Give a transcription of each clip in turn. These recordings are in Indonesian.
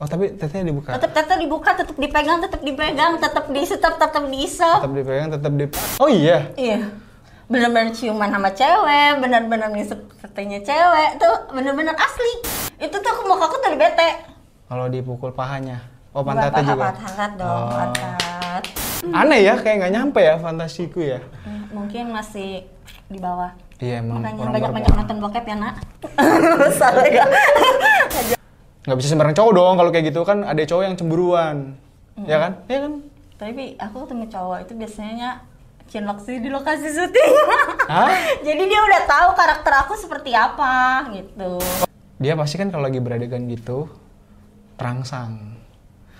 Oh tapi tetenya dibuka. Tetap tetap dibuka, tetap dipegang, tetap dipegang, tetap disetep, tetap diisep. Tetap dipegang, tetap di. Oh iya. Iya. Bener-bener ciuman sama cewek, bener-bener ngisep tetenya cewek, tuh bener-bener asli. Itu tuh aku muka aku tadi bete. Kalau dipukul pahanya. Oh pantatnya juga. Pantat dong, Oh. pantat. Aneh ya, kayak nggak nyampe ya fantasiku ya. Hmm, Mungkin masih di bawah. Iya emang Makanya banyak-banyak nonton bokep ya, Nak. Salah ya. Nggak bisa sembarang cowok dong kalau kayak gitu kan ada cowok yang cemburuan. Ya kan? Iya kan? Tapi aku ketemu cowok itu biasanya cinlok sih di lokasi syuting. Hah? Jadi dia udah tahu karakter aku seperti apa gitu. Dia pasti kan kalau lagi beradegan gitu terangsang.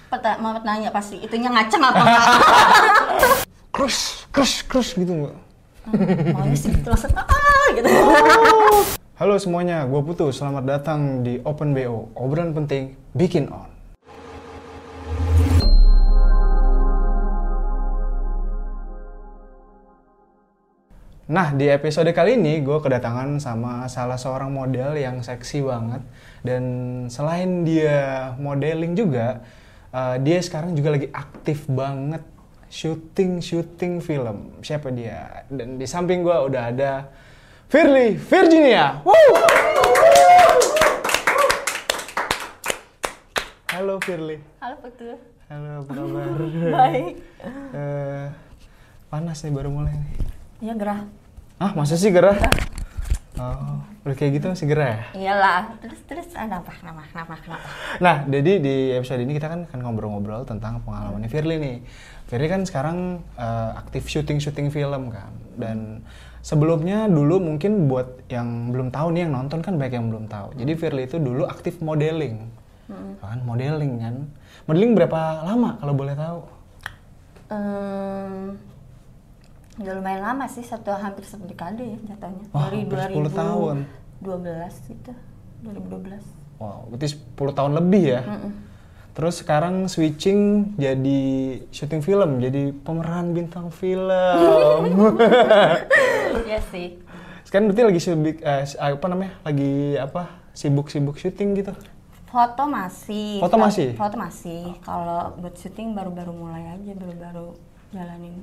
Peta, Mamat nanya pasti itunya ngaceng apa enggak? Krus, krus, krus gitu nggak? Maunya sih gitu langsung ah gitu. Halo semuanya, gue Putu. Selamat datang di Open BO. Obrolan penting, bikin on. Nah, di episode kali ini gue kedatangan sama salah seorang model yang seksi banget. Dan selain dia modeling juga, eh, dia sekarang juga lagi aktif banget syuting-syuting film. Siapa dia? Dan di samping gue udah ada Firly Virginia. Woo! Halo Firly. Halo betul. Halo, apa kabar? Baik. Eh, panas nih baru mulai nih. Ya gerah. Ah, masa sih gerah? Oh, udah kayak gitu masih gerah ya? Iyalah. Terus terus ah, kenapa kenapa kenapa kenapa? Nah, jadi di episode ini kita kan akan ngobrol-ngobrol tentang pengalamannya Firly nih. Firly kan sekarang eh, aktif syuting-syuting film kan. Dan sebelumnya dulu mungkin buat yang belum tahu nih yang nonton kan banyak yang belum tahu. Jadi Firly itu dulu aktif modeling. Kan modeling kan. Modeling berapa lama kalau boleh tahu? Ehm, udah lumayan lama sih, satu hampir satu dekade ya jatuhnya. Wah, Dari hampir 10 tahun. 2012 gitu. 2012. Wow, berarti 10 tahun lebih ya. Terus sekarang switching jadi syuting film, jadi pemeran bintang film. Iya sih. Sekarang berarti lagi sibuk, eh, apa namanya? Lagi apa? Sibuk-sibuk syuting gitu. Foto masih. Foto masih? Foto masih. Kalau buat syuting baru-baru mulai aja, baru-baru jalanin.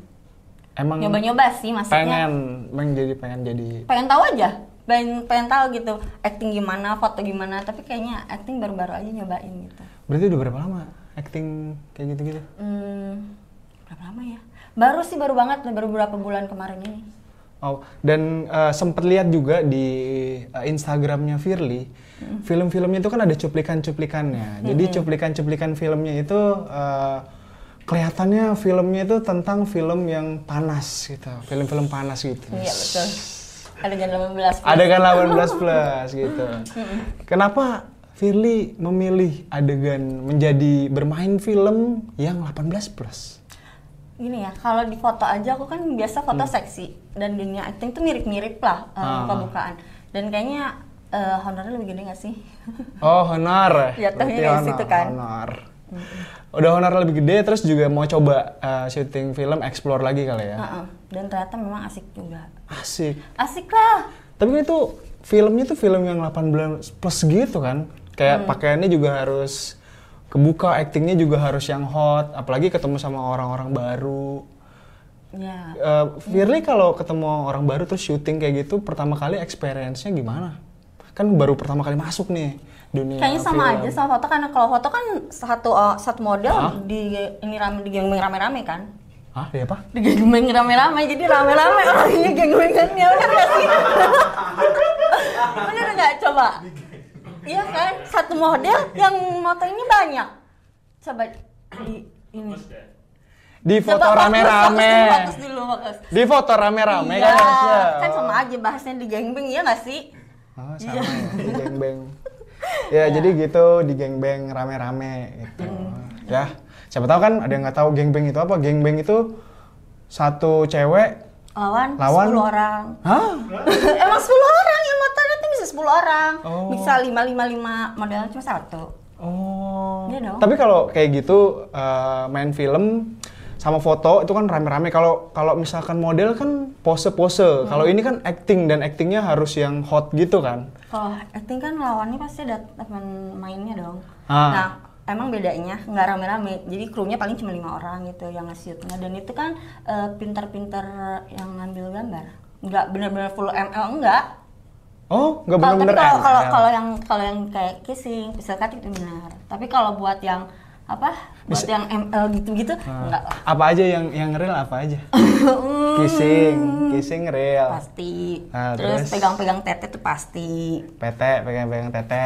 Emang Nyoba-nyoba sih maksudnya. pengen, pengen jadi pengen jadi. Pengen tahu aja. Pengen, pengen tahu gitu acting gimana, foto gimana, tapi kayaknya acting baru-baru aja nyobain gitu. Berarti udah berapa lama acting kayak gitu-gitu? Hmm, berapa lama ya? Baru sih baru banget, baru beberapa bulan kemarin ini. Oh, dan eh, sempet lihat juga di eh, Instagramnya Firly, film-filmnya itu kan ada cuplikan-cuplikannya. Jadi cuplikan-cuplikan filmnya itu eh, kelihatannya filmnya itu tentang film yang panas gitu, film-film panas gitu. Iya betul. Adegan 18 Ada kan 18 plus gitu. Kenapa Firly memilih adegan menjadi bermain film yang 18 plus? Gini ya, kalau di foto aja aku kan biasa foto seksi dan dunia acting tuh mirip-mirip lah eh, Ah. pembukaan. Dan kayaknya eh, honornya lebih gede gak sih? Oh, honor. Jatuhnya dari situ kan. Honor. Udah honor lebih gede, terus juga mau coba uh, syuting film, explore lagi kali ya. Heeh. Dan ternyata memang asik juga. Asik. Asik lah. Tapi itu filmnya tuh film yang 18 plus gitu kan. Kayak Hmm. pakaiannya juga harus kebuka, actingnya juga harus yang hot. Apalagi ketemu sama orang-orang baru. Ya. Uh, Firly kalau ketemu orang baru terus syuting kayak gitu, pertama kali experience-nya gimana? Kan baru pertama kali masuk nih dunia Kayaknya sama film. aja sama foto karena kalau foto kan satu uh, satu model di ini rame di geng rame-rame kan. Hah, ya apa? Di geng rame-rame jadi rame-rame orangnya geng-gengannya udah gak sih? Bener nggak coba? Iya kan satu model yang motonya banyak. Coba di ini. Di foto rame-rame. Di foto rame-rame Iya, kan harusnya. kan sama aja bahasnya di gengbing ya nggak sih? Oh, sama ya, di gengbeng. Ya, jadi gitu di gengbeng rame-rame gitu. Ya, siapa tahu kan ada yang nggak tahu gengbeng itu apa? Gengbeng itu satu cewek lawan, Lawan? 10 orang. Hah? Emang 10 orang yang motornya tuh bisa 10 orang. Oh. Bisa 555 modelnya cuma satu. Oh. Iya dong. Tapi kalau kayak gitu eh, main film sama foto itu kan rame-rame. Kalau kalau misalkan model kan pose-pose. Kalau ini kan acting dan actingnya harus yang hot gitu kan. Kalau acting kan lawannya pasti ada teman mainnya dong. Ah. Nah, emang bedanya nggak rame-rame. Jadi krunya paling cuma lima orang gitu yang nge-shootnya. Dan itu kan eh, pinter-pinter yang ngambil gambar. Nggak bener-bener full ML enggak. Oh, nggak bener-bener tapi kalau kalau yang kalau yang kayak kissing, cutting itu benar. Tapi kalau buat yang apa? Buat Bisa- yang ML gitu-gitu Ah. enggak lah. Apa aja yang yang real apa aja? kissing, kissing real. Pasti. Ah, terus terus? pegang-pegang tete tuh pasti. PT, pegang-pegang tete.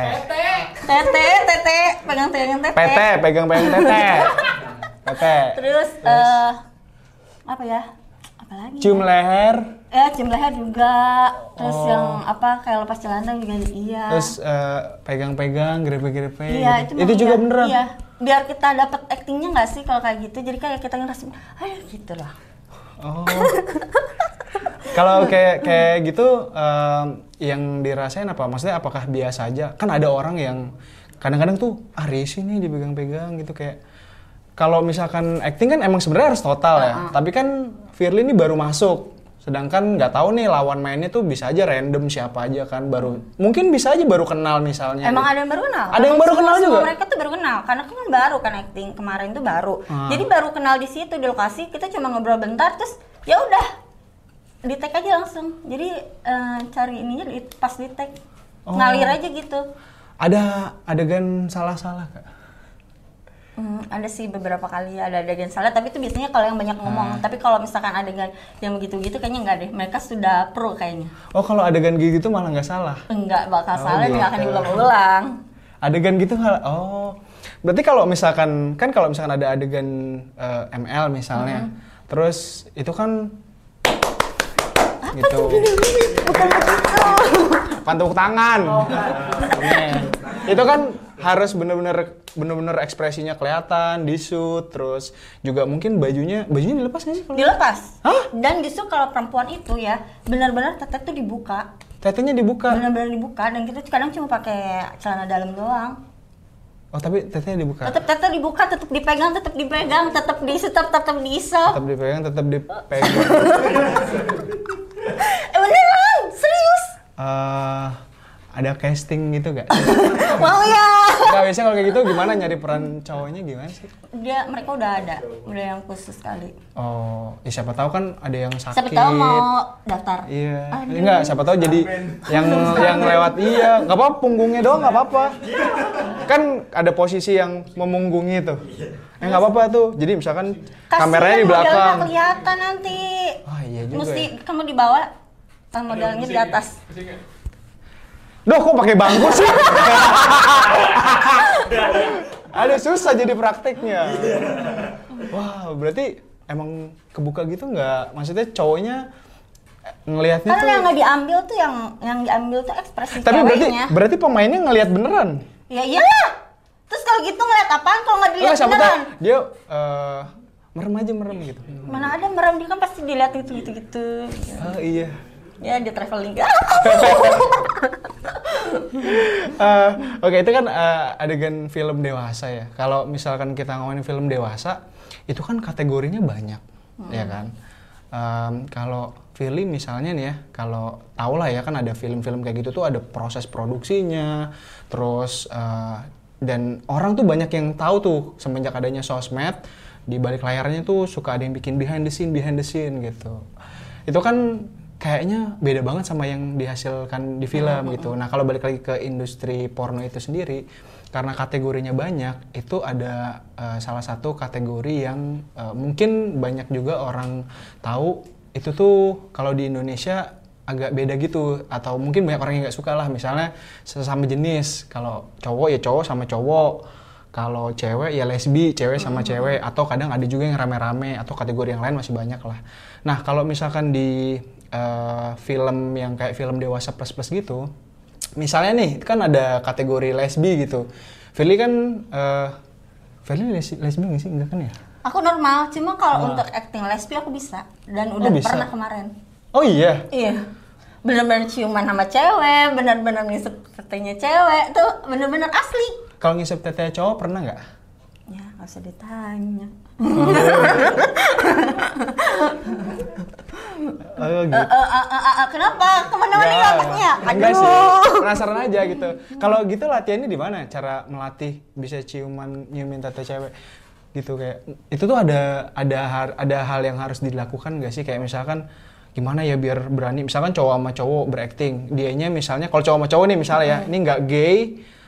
Tete, tete, pegang-pegang tete. PT, pegang-pegang tete. Tete. Terus eh apa ya? Apa lagi? Cium leher, Ya, cium leher juga. Terus Oh. yang apa kayak lepas celana juga iya. terus eh, pegang-pegang, grepe-grepe. Iya, gitu. itu, itu juga beneran. Iya. Biar kita dapat actingnya nggak sih kalau kayak gitu. Jadi kayak kita ngerasa, ayo gitu lah. Oh. Kalau kayak kayak gitu em, yang dirasain apa? Maksudnya apakah biasa aja? Kan ada orang yang kadang-kadang tuh ah risih nih dipegang-pegang gitu kayak kalau misalkan acting kan emang sebenarnya harus total ya. Tapi kan Firly ini baru masuk. Sedangkan nggak tahu nih lawan mainnya tuh bisa aja random siapa aja kan baru mungkin bisa aja baru kenal misalnya. Emang gitu. ada yang baru kenal? Ada yang baru semua- kenal juga? Mereka tuh baru kenal, karena kan baru kan acting kemarin tuh baru. Ah. Jadi baru kenal di situ di lokasi, kita cuma ngobrol bentar, terus ya udah di tag aja langsung. Jadi eh, cari ininya di, pas di tag, Oh. ngalir aja gitu. Ada adegan salah-salah kak? Hmm, ada sih beberapa kali ada adegan salah, tapi itu biasanya kalau yang banyak ngomong. Ah. Tapi kalau misalkan adegan yang begitu-gitu kayaknya enggak deh. Mereka sudah pro kayaknya. Oh kalau adegan gitu malah nggak salah. Enggak bakal Oh, salah, nggak akan gitu. diulang-ulang. adegan gitu hal oh berarti kalau misalkan kan kalau misalkan ada adegan eh, ML misalnya terus itu kan gitu Apaan tepuk tangan Nih. itu kan harus bener-bener bener-bener ekspresinya kelihatan di shoot terus juga mungkin bajunya bajunya dilepas nggak sih kalau Dilepas. Hah? Dan justru kalau perempuan itu ya, benar-benar tetep tuh dibuka. tetenya dibuka Benar-benar dibuka dan kita kadang cuma pakai celana dalam doang. oh tapi tetenya dibuka Tetep tetep dibuka, tetep dipegang, tetep dipegang, tetep diisep, tetep diisep. tetap dipegang tetap dipegang Eh beneran, serius. Eh, ada casting gitu gak? Mau ya. Gak biasanya kalau kayak gitu gimana nyari peran cowoknya gimana sih? Dia mereka udah ada, udah yang khusus kali. Oh, ya siapa tahu kan ada yang sakit. Siapa tahu mau daftar. Iya. Aduh. Enggak, siapa tahu jadi yang yang lewat iya, nggak apa punggungnya doang nggak apa-apa. Kan ada posisi yang memunggungi tuh. Eh nggak apa-apa tuh. Jadi misalkan Kasian kameranya di belakang. kelihatan nanti. Oh iya juga. Mesti ya. kamu di bawah, kan modelnya di atas. Duh, kok pakai bangku sih? Ada susah jadi prakteknya. Wah, berarti emang kebuka gitu nggak? Maksudnya cowoknya ngelihatnya Karena tuh. yang nggak diambil tuh yang yang diambil tuh ekspresi Tapi berarti ceweknya. berarti pemainnya ngelihat beneran. Ya iyalah. Terus kalau gitu ngeliat apaan kalau nggak dilihat tahu beneran? dia eh, merem aja merem gitu. Mana ada merem dia kan pasti dilihat gitu gitu gitu. Oh iya. Ya dia traveling. Eh, Oke itu kan eh, adegan film dewasa ya. Kalau misalkan kita ngomongin film dewasa, itu kan kategorinya banyak, ya kan. Em, kalau film misalnya nih ya, kalau tau lah ya kan ada film-film kayak gitu tuh ada proses produksinya, terus eh, dan orang tuh banyak yang tahu tuh semenjak adanya sosmed di balik layarnya tuh suka ada yang bikin behind the scene behind the scene gitu. Itu kan kayaknya beda banget sama yang dihasilkan di film gitu. Nah kalau balik lagi ke industri porno itu sendiri, karena kategorinya banyak, itu ada eh, salah satu kategori yang eh, mungkin banyak juga orang tahu itu tuh kalau di Indonesia agak beda gitu atau mungkin banyak orang yang nggak suka lah. Misalnya sesama jenis kalau cowok ya cowok sama cowok kalau cewek ya lesbi cewek sama cewek atau kadang ada juga yang rame-rame atau kategori yang lain masih banyak lah nah kalau misalkan di eh, film yang kayak film dewasa plus plus gitu misalnya nih kan ada kategori lesbi gitu. Firly kan eh Firly les lesbi nggak sih? Enggak kan ya? Aku normal, cuma kalau untuk acting lesbi aku bisa dan udah Oh, bisa? pernah kemarin. Oh iya. Iya. Bener-bener ciuman sama cewek, bener-bener ngisep tetenya cewek, tuh bener-bener asli. Kalau ngisep tete cowok pernah nggak? Ya, gak usah ditanya. Oh gitu. Eh, eh, eh, eh, eh, kenapa? Ke mana-mana Nggak. otaknya? Enggak sih. Aduh. Penasaran aja gitu. Kalau gitu latihannya di mana? Cara melatih bisa ciuman nyiumin tete cewek gitu kayak itu tuh ada ada har- ada hal yang harus dilakukan gak sih kayak misalkan gimana ya biar berani misalkan cowok sama cowok berakting dianya misalnya kalau cowok sama cowok nih misalnya ya ini nggak gay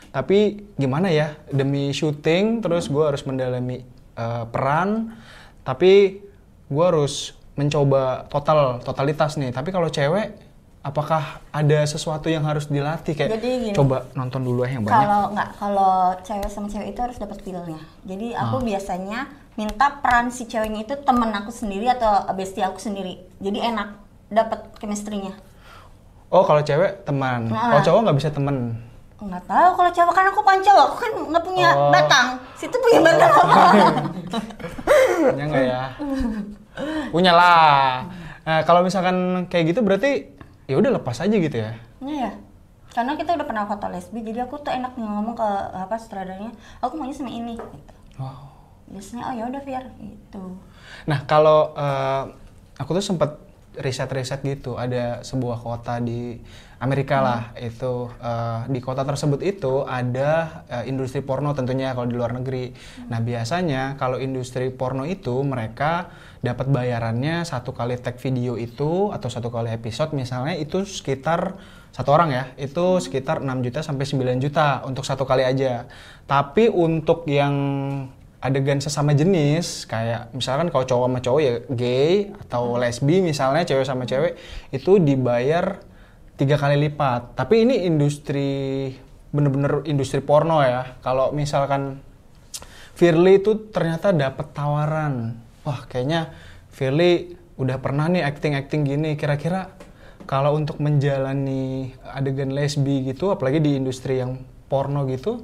tapi gimana ya demi syuting terus gue harus mendalami eh, peran tapi gue harus mencoba total totalitas nih tapi kalau cewek apakah ada sesuatu yang harus dilatih kayak Jadi gini. coba nonton dulu ya yang banyak Kalau nggak, kalau cewek sama cewek itu harus dapat feel-nya. Jadi aku Ah. biasanya minta peran si ceweknya itu temen aku sendiri atau bestie aku sendiri. Jadi enak dapat chemistry-nya. oh kalau cewek teman Nah. kalau cowok nggak bisa temen Nggak tahu kalau cewek kan aku cowok, aku kan nggak punya Oh. batang. Situ punya batang apa? punya nggak ya punya lah nah, kalau misalkan kayak gitu berarti ya udah lepas aja gitu ya Iya. Karena kita udah pernah foto lesbi, jadi aku tuh enak ngomong ke apa sutradaranya, aku maunya sama ini. Gitu. wow. Biasanya oh ya udah Fir gitu. Nah, kalau eh, aku tuh sempat riset-riset gitu, ada sebuah kota di Amerika lah, itu eh, di kota tersebut itu ada eh, industri porno tentunya kalau di luar negeri. Nah, biasanya kalau industri porno itu mereka dapat bayarannya satu kali tag video itu atau satu kali episode misalnya itu sekitar satu orang ya, itu sekitar 6 juta sampai 9 juta untuk satu kali aja. Tapi untuk yang adegan sesama jenis kayak misalkan kalau cowok sama cowok ya gay atau lesbi misalnya cewek sama cewek itu dibayar tiga kali lipat. Tapi ini industri bener-bener industri porno ya. Kalau misalkan Firly itu ternyata dapat tawaran. Wah kayaknya Firly udah pernah nih acting-acting gini. Kira-kira kalau untuk menjalani adegan lesbi gitu apalagi di industri yang porno gitu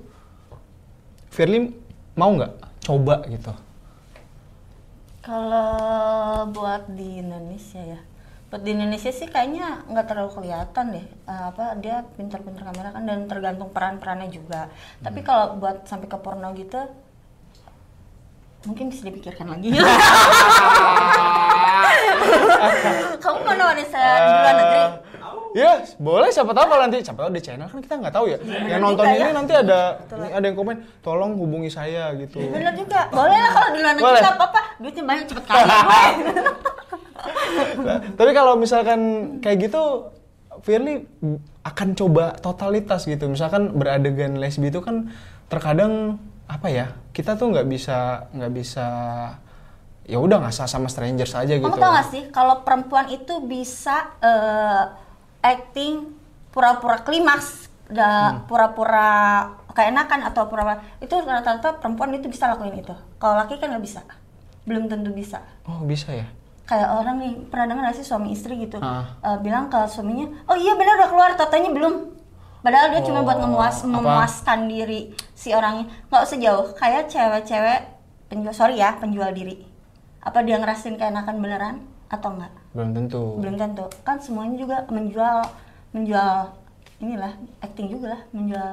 Firly mau nggak coba gitu? Kalau buat di Indonesia ya, buat di Indonesia sih kayaknya nggak terlalu kelihatan deh. Eh, apa dia pintar-pintar kamera kan dan tergantung peran-perannya juga. Tapi kalau buat sampai ke porno gitu, mungkin bisa dipikirkan lagi. Kamu mana wanita di luar negeri? Ya, boleh siapa tahu kalau nanti siapa tahu di channel kan kita nggak tahu ya. yang nonton ini ya. nanti ada ini ada yang komen, tolong hubungi saya gitu. Bener juga. Boleh lah kalau di luar negeri Boleh. apa-apa. Duitnya banyak cepet kaya. Nah, tapi kalau misalkan kayak gitu, Firly akan coba totalitas gitu. Misalkan beradegan lesbi itu kan terkadang apa ya? Kita tuh nggak bisa nggak bisa ya udah nggak sama strangers aja gitu. Kamu tau gak sih kalau perempuan itu bisa eh, acting pura-pura klimaks, da- pura-pura keenakan atau pura-pura itu rata-rata perempuan itu bisa lakuin itu. Kalau laki kan nggak bisa, belum tentu bisa. Oh bisa ya? Kayak orang nih pernah dengar sih suami istri gitu Ah. eh, bilang ke suaminya, oh iya benar udah keluar, tatanya belum. Padahal dia cuma buat Oh, memuas, apa? memuaskan diri si orangnya. Nggak usah jauh, kayak cewek-cewek penjual sorry ya penjual diri. Apa dia ngerasin keenakan beneran atau enggak? Belum tentu. belum tentu kan semuanya juga menjual menjual inilah acting juga lah menjual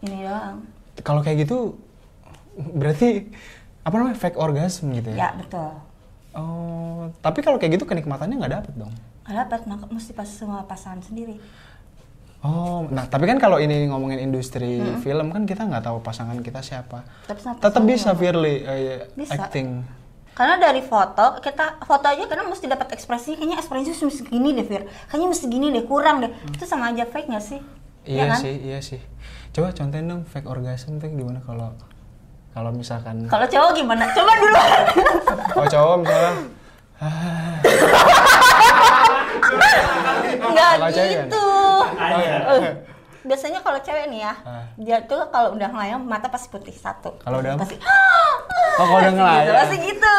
ini doang Kalau kayak gitu berarti apa namanya fake orgasm gitu ya betul Oh, tapi kalau kayak gitu kenikmatannya nggak dapet dong. nggak dapat maka mesti pas semua pasangan sendiri Oh, nah tapi kan kalau ini ngomongin industri film kan kita nggak tahu pasangan kita siapa. Tetap bisa Firly Bisa. acting. Karena dari foto kita foto aja karena mesti dapat ekspresi kayaknya ekspresinya mesti gini deh Fir. Kayaknya mesti gini deh kurang deh. Itu sama aja fake nggak sih? Iya Ya kan? sih, iya sih. Coba contohin dong fake orgasm tuh gimana kalau kalau misalkan kalau cowok gimana? Coba dulu. Kalau cowok misalnya. Nggak Kalau cewek kan? Biasanya kalau cewek nih ya Ah. dia tuh kalau udah ngelayang mata pasti putih satu Kalau udah pasti Oh, kalau udah ngelayang. gitu, pasti gitu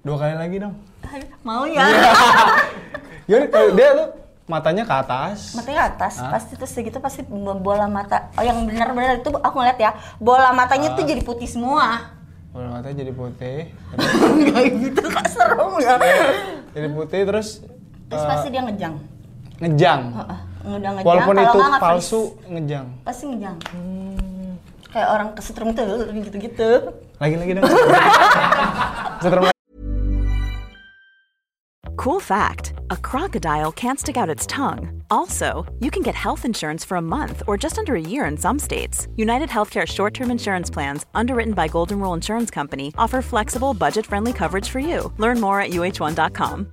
dua kali lagi dong. Mau ya Gimana kalau dia tuh matanya ke atas. matanya ke atas pasti terus segitu pasti bola mata oh yang benar-benar itu aku ngeliat ya bola matanya tuh jadi putih semua Bola matanya jadi putih. kayak gitu kok serem ya jadi putih terus terus pasti dia ngejang ngejang. Heeh, udah ngejang Walaupun kalau itu nggak nggak palsu freeze. ngejang. pasti ngejang hmm. kayak orang kesetrum tuh gitu-gitu Lagi-lagi dong. Setrum Cool fact a crocodile can't stick out its tongue. Also, you can get health insurance for a month or just under a year in some states. United Healthcare short term insurance plans, underwritten by Golden Rule Insurance Company, offer flexible, budget friendly coverage for you. Learn more at uh1.com.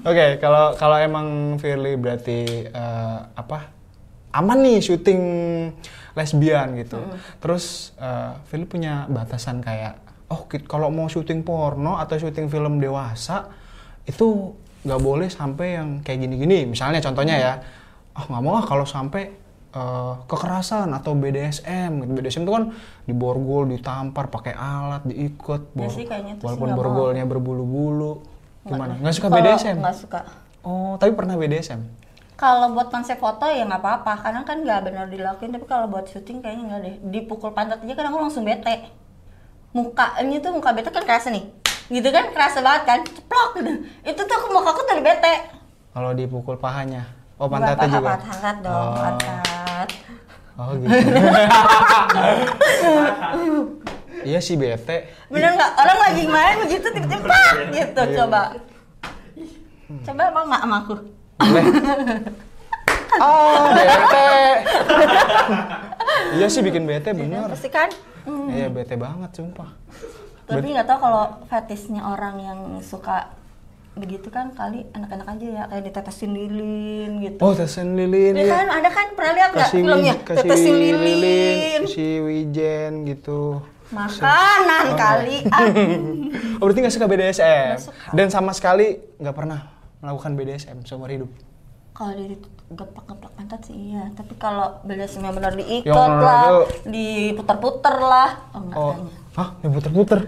Oke, kalau kalau emang Firly berarti eh, apa? Aman nih syuting lesbian gitu. Terus eh, Firly punya batasan kayak oh kalau mau syuting porno atau syuting film dewasa itu nggak boleh sampai yang kayak gini-gini. Misalnya contohnya ya, ah nggak mau ah kalau sampai eh, kekerasan atau BDSM gitu. BDSM itu kan diborgol, ditampar pakai alat, diikat, Ya bor- sih, walaupun borgolnya berbulu-bulu. Gimana? Nggak suka BDSM? nggak suka Oh, tapi pernah BDSM? kalau buat konsep foto ya nggak apa-apa kadang kan nggak benar dilakuin tapi kalau buat syuting kayaknya nggak deh dipukul pantat aja kadang aku langsung bete mukanya tuh muka bete kan kerasa nih gitu kan kerasa banget kan ceplok gitu itu tuh aku muka aku tuh bete Kalau dipukul pahanya? Oh, pantatnya paha, juga? pantat dong Oh. pantat Oh, gitu. iya sih bete. bener nggak orang lagi main begitu tiba-tiba pak gitu Iya. coba coba mau nggak sama aku Boleh. Ah, bete. iya sih bikin bete bener. pasti kan Hmm. Iya, bete banget sumpah. tapi nggak tahu kalau fetisnya orang yang suka begitu kan kali anak-anak aja ya kayak ditetesin lilin gitu Oh, tetesin lilin Ya ya. kan ada kan pernah lihat nggak filmnya tetesin lilin, lilin kasih wijen gitu. Makanan kali ah Oh, berarti nggak suka BDSM? Nggak suka. Dan sama sekali nggak pernah melakukan BDSM seumur hidup? kalau dia geplak-geplak pantat sih iya tapi kalau BDSM yang benar diikat Yang lah itu- diputer-puter lah oh enggak Oh, kayaknya hah? Diputer-puter?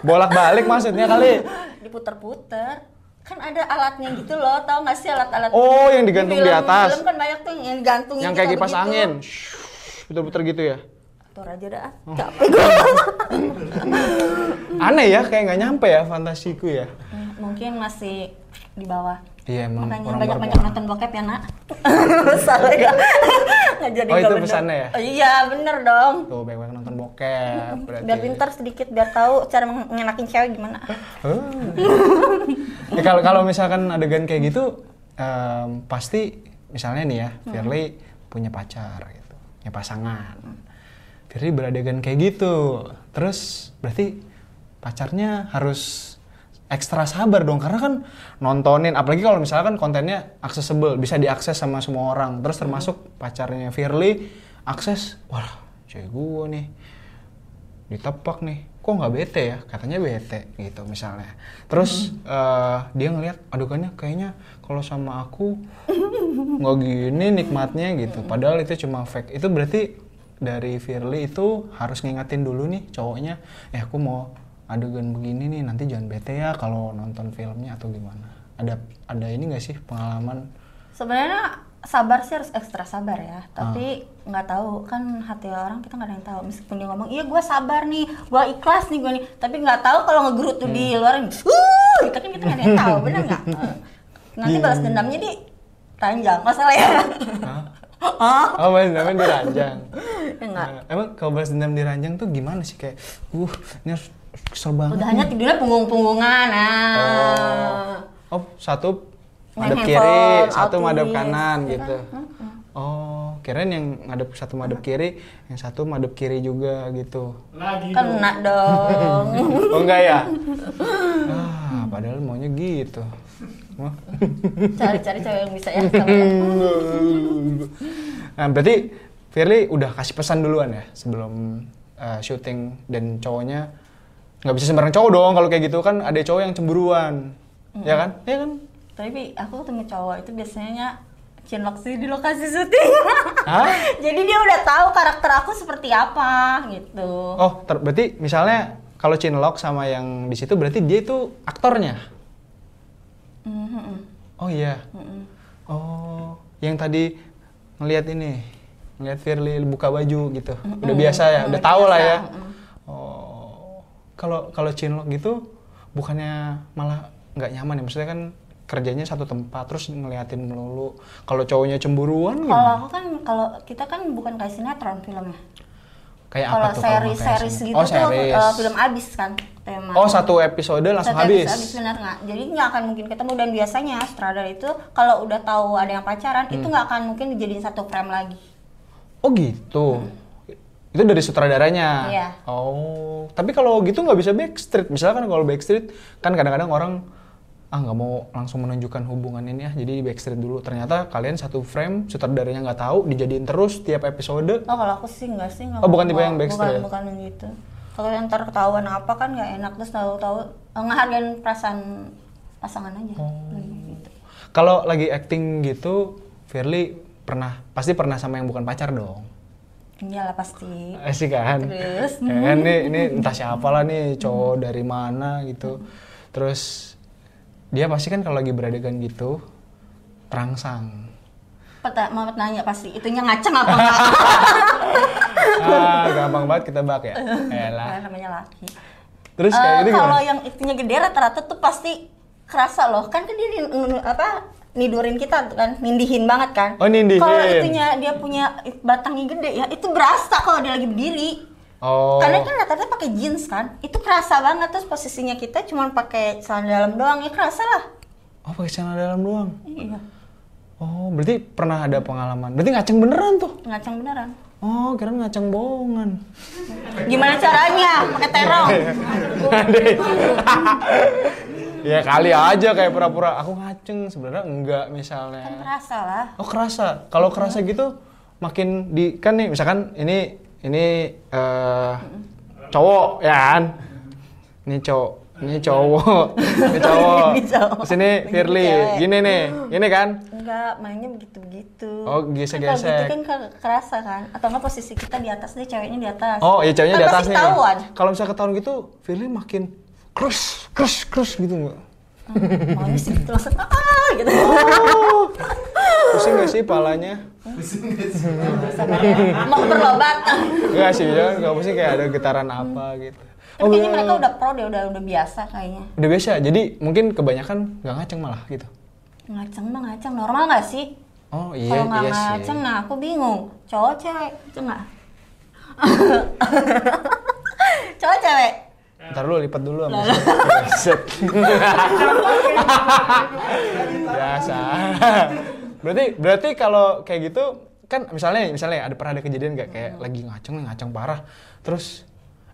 Bolak-balik maksudnya kali? diputer-puter kan ada alatnya gitu loh tau gak sih alat-alat Oh, yang digantung di film- atas. film kan banyak tuh yang digantung Yang gitu, kayak kipas begitu. angin? Shhh, Puter-puter gitu ya? Atur aja dah Oh. capek gue Aneh ya, kayak nggak nyampe ya fantasiku ya? mungkin masih di bawah Iya, emang makanya orang banyak-banyak baru- nonton bokep ya nak salah ya nggak jadi Oh, itu bener. pesannya ya? Oh, iya bener dong Tuh, banyak-banyak nonton bokep berarti. biar pintar sedikit biar tahu cara mengenakin cewek gimana Oh. Ya, kalau kalau misalkan adegan kayak gitu, em, pasti misalnya nih ya, Firly punya pacar gitu, punya pasangan. Firly beradegan kayak gitu, terus berarti pacarnya harus ekstra sabar dong karena kan nontonin apalagi kalau misalkan kontennya accessible bisa diakses sama semua orang. Terus termasuk pacarnya Firly akses wah cewek gue nih ditepak nih kok nggak bete ya? Katanya bete gitu misalnya. Terus eh, dia ngelihat adukannya kayaknya kalau sama aku nggak gini nikmatnya gitu. Padahal itu cuma fake. Itu berarti dari Firly itu harus ngingetin dulu nih cowoknya eh aku mau adegan begini nih nanti jangan bete ya kalau nonton filmnya atau gimana. Ada ada ini nggak sih pengalaman? Sebenarnya sabar sih harus ekstra sabar ya. Tapi Ah. nggak tahu kan hati orang kita nggak ada yang tahu. Meskipun dia ngomong iya gue sabar nih gue ikhlas nih gue nih. Tapi nggak tahu kalau ngegerut tuh di Hmm. luar uh gitu kan kita nggak ada yang tahu bener nggak? Nanti Iya. balas dendamnya di ranjang masalah ya. Hah? Oh oh balas dendamnya di ranjang. Ya nggak Nah, emang kalau balas dendam di ranjang tuh gimana sih? Kayak uh ini harus kesel banget udah hanya tidurnya punggung-punggungan nah. Oh. Oh satu madep kiri, handphone, satu madep autis, kanan ya gitu. Oh, kirain yang ngadep satu madep kiri, yang satu madep kiri juga gitu. Kena dong. Oh enggak ya? Ah, padahal maunya gitu. Cari-cari cewek yang bisa ya. ya. Nah, berarti Firly udah kasih pesan duluan ya sebelum uh, syuting dan cowoknya nggak bisa sembarang cowok dong kalau kayak gitu kan ada cowok yang cemburuan, ya kan? Ya kan? Tapi aku ketemu cowok itu biasanya cinlok sih di lokasi syuting. Jadi dia udah tahu karakter aku seperti apa gitu. Oh, ter- berarti misalnya kalau Chinlock sama yang di situ berarti dia itu aktornya. Mhm. Oh iya. Oh, yang tadi ngelihat ini, ngelihat Firly buka baju gitu. Udah biasa ya, udah udah tahu lah ya. Oh, kalau kalau Chinlock gitu bukannya malah nggak nyaman ya? Maksudnya kan kerjanya satu tempat terus ngeliatin melulu. Kalau cowoknya cemburuan Kalau aku kan kalau kita kan bukan kayak sinetron filmnya. Kayak apa Kalau tuh? kalau nggak series series gitu oh, tuh series. eh, film abis kan tema. Oh, satu episode langsung Satu habis. episode habis benar nggak? Jadi nggak akan mungkin ketemu dan biasanya sutradara itu kalau udah tahu ada yang pacaran itu Hmm. nggak akan mungkin dijadiin satu frame lagi. Oh gitu. Itu dari sutradaranya. Iya. Oh, tapi kalau gitu nggak bisa backstreet. Misalkan kalau backstreet kan kadang-kadang orang ah nggak mau langsung menunjukkan hubungan ini ya, jadi di backstreet dulu. Ternyata kalian satu frame, sutradaranya nggak tahu, dijadiin terus tiap episode. Oh kalau aku sih nggak sih nggak. Oh, bukan tipe yang backstreet? Bukan bukan gitu. Kalau yang ntar ketahuan apa kan nggak enak terus tahu-tahu eh, ngehargain perasaan pasangan aja. Oh. Gitu. Kalau lagi acting gitu, Firly pernah pasti pernah sama yang bukan pacar dong. Iyalah pasti. Eh sih kan. Terus? Ya kan nih ini entah siapa lah nih cowok dari mana gitu. Terus dia pasti kan kalau lagi beradegan gitu terangsang. Peta, mau nanya pasti itunya ngaceng apa enggak? ah, gampang banget kita bak ya. Elah. Namanya laki. Terus kayak gitu kalau gimana? yang itunya gede rata-rata tuh pasti kerasa loh. Kan kan dia apa nidurin kita kan, nindihin banget kan. Oh, nindihin. Kalau itunya dia punya batangnya gede ya, itu berasa kalau dia lagi berdiri. Oh. Karena kan rata-rata pakai jeans kan, itu kerasa banget terus posisinya kita cuma pakai celana dalam doang ya kerasa lah. Oh, pakai celana dalam doang. Iya, Oh, berarti pernah ada pengalaman. Berarti ngaceng beneran tuh. ngacang beneran. Oh, kira ngaceng bohongan. Gimana caranya? Pakai terong. ya kali aja kayak pura-pura aku ngaceng sebenarnya enggak misalnya. Kan kerasa lah. Oh kerasa. Kalau kerasa gitu makin di kan nih misalkan ini ini eh cowok ya kan. Ini cowok, ini cowok, ini cowok. Ini cowok. Sini Firly, gini nih, gini kan. Enggak, mainnya begitu-begitu. Oh, Kan gesek-gesek. Kalau gitu kan ke- kerasa kan. Atau enggak posisi kita di atas deh, ceweknya di atas. Oh, iya ceweknya Kan di atas pasti nih. ketahuan. Kalau misalnya ketahuan gitu, Firly makin krus, krus, krus gitu enggak? Hmm, Maunya sih gitu langsung ah gitu. Oh, pusing gak sih palanya? Sabarnya. Mau berlobat. Enggak sih, ya, enggak pusing kayak ada getaran apa gitu. Tapi kayaknya bener. mereka udah pro deh, udah udah biasa kayaknya. Udah biasa, jadi mungkin kebanyakan nggak ngaceng malah gitu. Ngaceng mah ngaceng, normal nggak sih? Oh iya, Kalau nggak iya sih. ngaceng, nah aku bingung. Cowok cewek, itu nggak? Cowok cewek. Ntar dulu lipat dulu sama Set. Biasa. berarti berarti kalau kayak gitu kan misalnya misalnya ada pernah ada kejadian nggak kayak lagi ngaceng ngaceng parah terus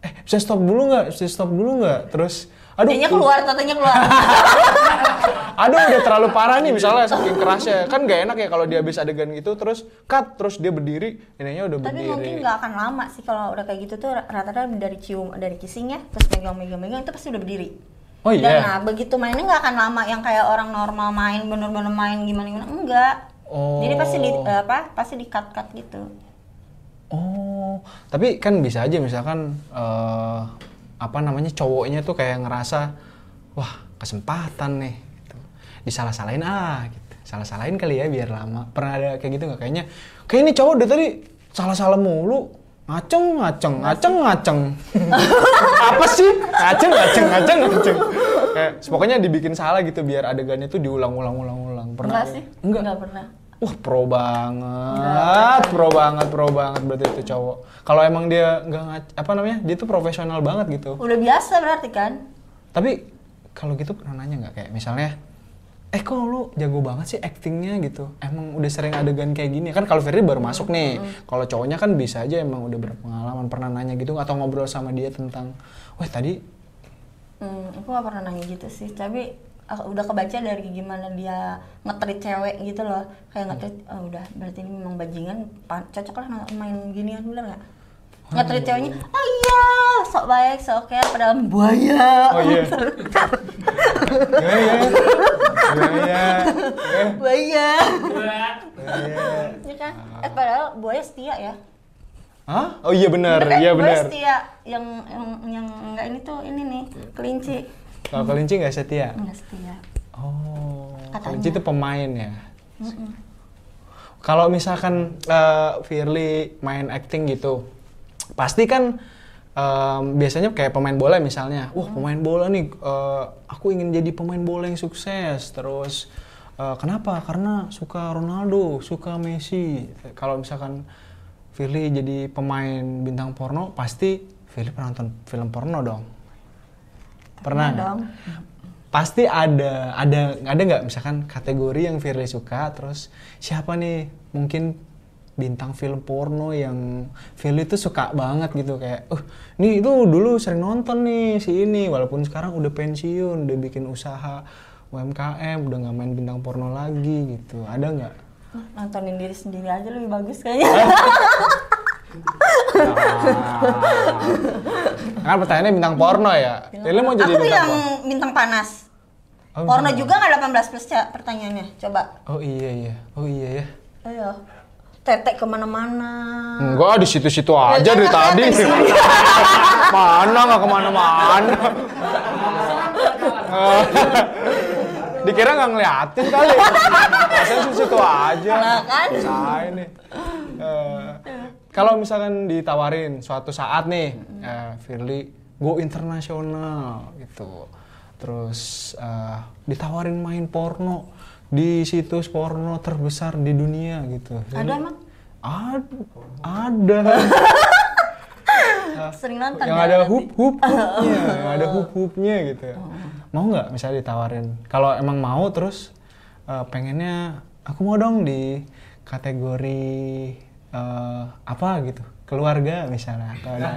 eh bisa stop dulu nggak bisa stop dulu nggak terus aduh Tatanya keluar, tatanya keluar. aduh udah terlalu parah nih misalnya saking kerasnya kan nggak enak ya kalau dia habis adegan gitu terus cut terus dia berdiri ininya udah Tapi berdiri mungkin nggak akan lama sih kalau udah kayak gitu tuh rata-rata dari cium, dari kissing ya, terus megang-megang-megang itu pasti udah berdiri. oh Dan iya nah begitu mainnya nggak akan lama yang kayak orang normal main bener-bener main gimana-gimana enggak. Oh. Jadi pasti di eh, apa? Pasti di cut-cut gitu. Oh, tapi kan bisa aja misalkan eh, apa namanya cowoknya tuh kayak ngerasa wah kesempatan nih, gitu. disalah-salahin ah, gitu. salah-salahin kali ya biar lama. Pernah ada kayak gitu nggak? Kayaknya, kayak ini cowok dari tadi salah-salah mulu, ngaceng ngaceng ngaceng ngaceng. apa sih? Ngaceng ngaceng ngaceng ngaceng. Kayak pokoknya dibikin salah gitu biar adegannya tuh diulang-ulang-ulang-ulang. Pernah? Enggak sih? Enggak. Enggak pernah. Wah pro banget, pro banget, pro banget berarti itu cowok. Kalau emang dia nggak apa namanya, dia tuh profesional banget gitu. Udah biasa berarti kan? Tapi kalau gitu pernah nanya nggak? Kayak misalnya eh kok lu jago banget sih actingnya? gitu. Emang udah sering adegan kayak gini. Kan kalau Firly baru masuk nih. Kalau cowoknya kan bisa aja emang udah berpengalaman pernah nanya gitu atau ngobrol sama dia tentang wah tadi Hmm, aku gak pernah nanya gitu sih, tapi udah kebaca dari gimana dia ngetrit cewek gitu loh. Kayak ngetrit oh, udah berarti ini memang bajingan cocok lah main ginian bener nggak? Ngetrit ceweknya oh iya sok baik sok oke padahal buaya. Oh iya. Iya iya. Iya iya. Buaya. Iya. Ya kan? Eh padahal buaya setia ya. Hah? Oh iya benar, iya buaya benar. setia. Yang yang yang enggak ini tuh ini nih kelinci Kalau kelinci nggak setia. enggak setia Oh, Katanya. kelinci itu pemain ya. Kalau misalkan eh, Firly main acting gitu, pasti kan em, biasanya kayak pemain bola misalnya, wah pemain bola nih, eh, aku ingin jadi pemain bola yang sukses. Terus eh, kenapa? Karena suka Ronaldo, suka Messi. Kalau misalkan Firly jadi pemain bintang porno, pasti Firly pernah nonton film porno dong. Pernah dong. Pasti ada ada ada nggak? Misalkan kategori yang Firly suka terus siapa nih? Mungkin bintang film porno yang Firly tuh suka banget gitu kayak uh nih itu dulu sering nonton nih si ini. Walaupun sekarang udah pensiun udah bikin usaha UMKM udah nggak main bintang porno lagi gitu. Ada nggak? Nontonin diri sendiri aja lebih bagus kayaknya kan pertanyaannya bintang porno ya Firly mau jadi aku bintang yang porno bintang panas Oh, porno bintang- juga nggak 18 plus ya pertanyaannya coba oh iya iya oh iya ya ayo tetek ke mana-mana Enggak, di situ-situ aja Ya, dari kan tadi. Mana nggak ke mana-mana. Dikira nggak ngeliatin kali. Di situ aja. Lah kan. Saya nih. Eh, kalau misalkan ditawarin suatu saat nih, eh, Firly go internasional gitu. Terus eh, ditawarin main porno di situs porno terbesar di dunia gitu. ada emang Ad- ada. sering nonton yang ya ada hup hup hupnya, yang ada hup hupnya gitu. Mau nggak misalnya ditawarin? Kalau emang mau terus eh, pengennya aku mau dong di kategori eh, apa gitu keluarga misalnya atau ada?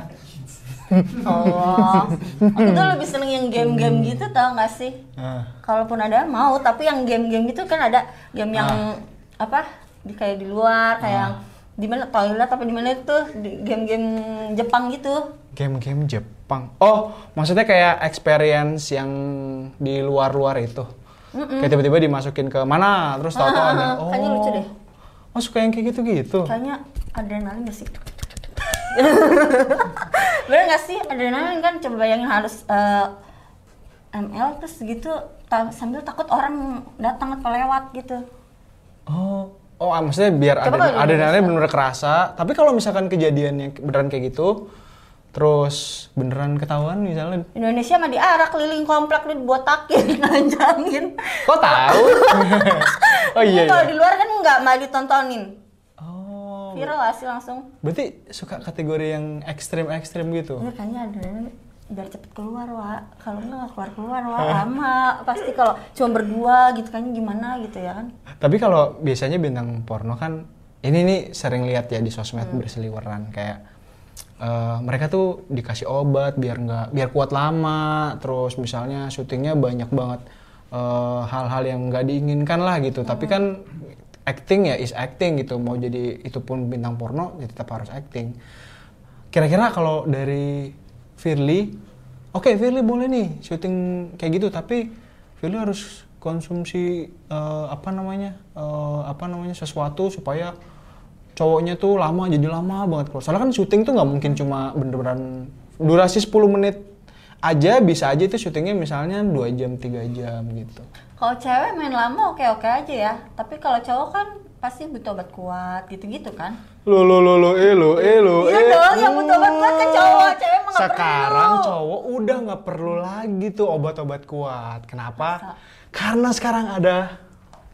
Oh aku tuh lebih seneng yang game-game gitu tau gak sih? Ah. kalaupun ada mau. Tapi yang game-game gitu kan ada game yang apa? Di kayak di luar kayak yang di mana toilet apa di mana itu game-game Jepang gitu. Game-game Jepang. Oh, maksudnya kayak experience yang di luar-luar itu. Kayak tiba-tiba dimasukin ke mana, terus tahu-tahu Ah, ada. Oh, kayaknya lucu deh. Oh, suka yang kayak gitu-gitu. kayaknya adrenalin gak sih bener gak sih adrenalin kan coba bayangin harus eh, ML terus gitu ta- sambil takut orang datang atau lewat gitu Oh, oh, ah, maksudnya biar di adrenalinnya bener-bener kerasa. Tapi kalau misalkan kejadiannya beneran kayak gitu, terus beneran ketahuan misalnya, Indonesia mah diarak keliling komplek dibotakin nanjangin kok tahu? oh iya. Ini kalau iya. di luar kan nggak mah ditontonin Oh, viral sih langsung berarti suka kategori yang ekstrim-ekstrim gitu? ini kayaknya adrenalin biar cepet keluar wa kalau nggak keluar keluar wa lama pasti kalau cuma berdua gitu kayaknya gimana gitu ya kan Tapi kalau biasanya bintang porno kan ini nih sering lihat ya di sosmed Hmm. berseliweran kayak eh, mereka tuh dikasih obat biar nggak biar kuat lama, terus misalnya syutingnya banyak banget eh, hal-hal yang nggak diinginkan lah gitu. Tapi Hmm. kan acting ya is acting gitu. Mau jadi itu pun bintang porno ya tetap harus acting. Kira-kira kalau dari Firly, oke Firly boleh nih syuting kayak gitu, tapi Firly harus konsumsi eh, apa namanya eh, apa namanya sesuatu supaya cowoknya tuh lama jadi lama banget kalau soalnya kan syuting tuh nggak mungkin cuma bener-beneran durasi 10 menit aja bisa aja itu syutingnya misalnya dua jam tiga jam gitu. Kalau cewek main lama oke oke aja ya. Tapi kalau cowok kan pasti butuh obat kuat gitu gitu kan? Lo lo lo lo eh lo eh lo Iya eh. dong, yang butuh obat kuat kan cowok, cewek mah nggak sekarang perlu. cowok udah nggak perlu lagi tuh obat-obat kuat. Kenapa? Karena sekarang ada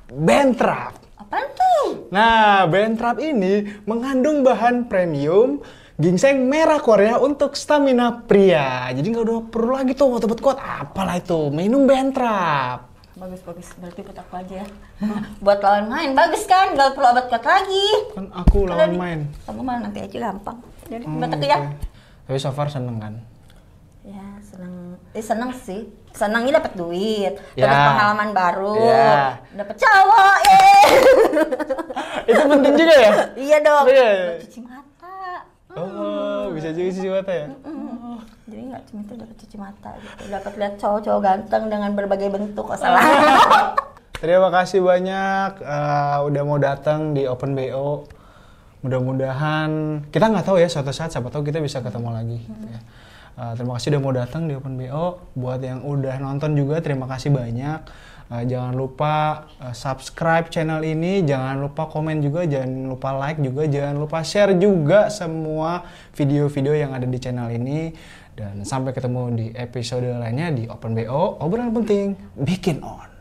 Bentrap apaan tuh Nah, Bentrap ini mengandung bahan premium ginseng merah Korea untuk stamina pria. Jadi nggak udah perlu lagi tuh obat-obat kuat. Apalah itu, minum Bentrap. bagus bagus berarti ikut aku aja ya buat lawan main bagus kan gak perlu obat kuat lagi Kan aku lawan main. kamu mah nanti aja gampang jadi Hmm, buat aku ya oke. Tapi so far seneng kan? Ya seneng eh seneng sih senangnya dapat duit Ya. dapat pengalaman baru Ya. dapat cowok eh Itu penting juga ya? iya dong Iya. Cuci mata Oh, bisa juga sih mata ya? Mm. jadi nggak cuma itu dapat cuci mata gitu dapat lihat cowok-cowok ganteng dengan berbagai bentuk oh, salah Terima kasih banyak eh, udah mau datang di Open BO. Mudah-mudahan kita nggak tahu ya suatu saat siapa tahu kita bisa ketemu lagi. ya. Eh, terima kasih udah mau datang di Open BO. Buat yang udah nonton juga terima kasih banyak. Eh, jangan lupa eh, subscribe channel ini, jangan lupa komen juga, jangan lupa like juga, jangan lupa share juga semua video-video yang ada di channel ini. Dan sampai ketemu di episode lainnya di Open BO, obrolan penting, bikin on.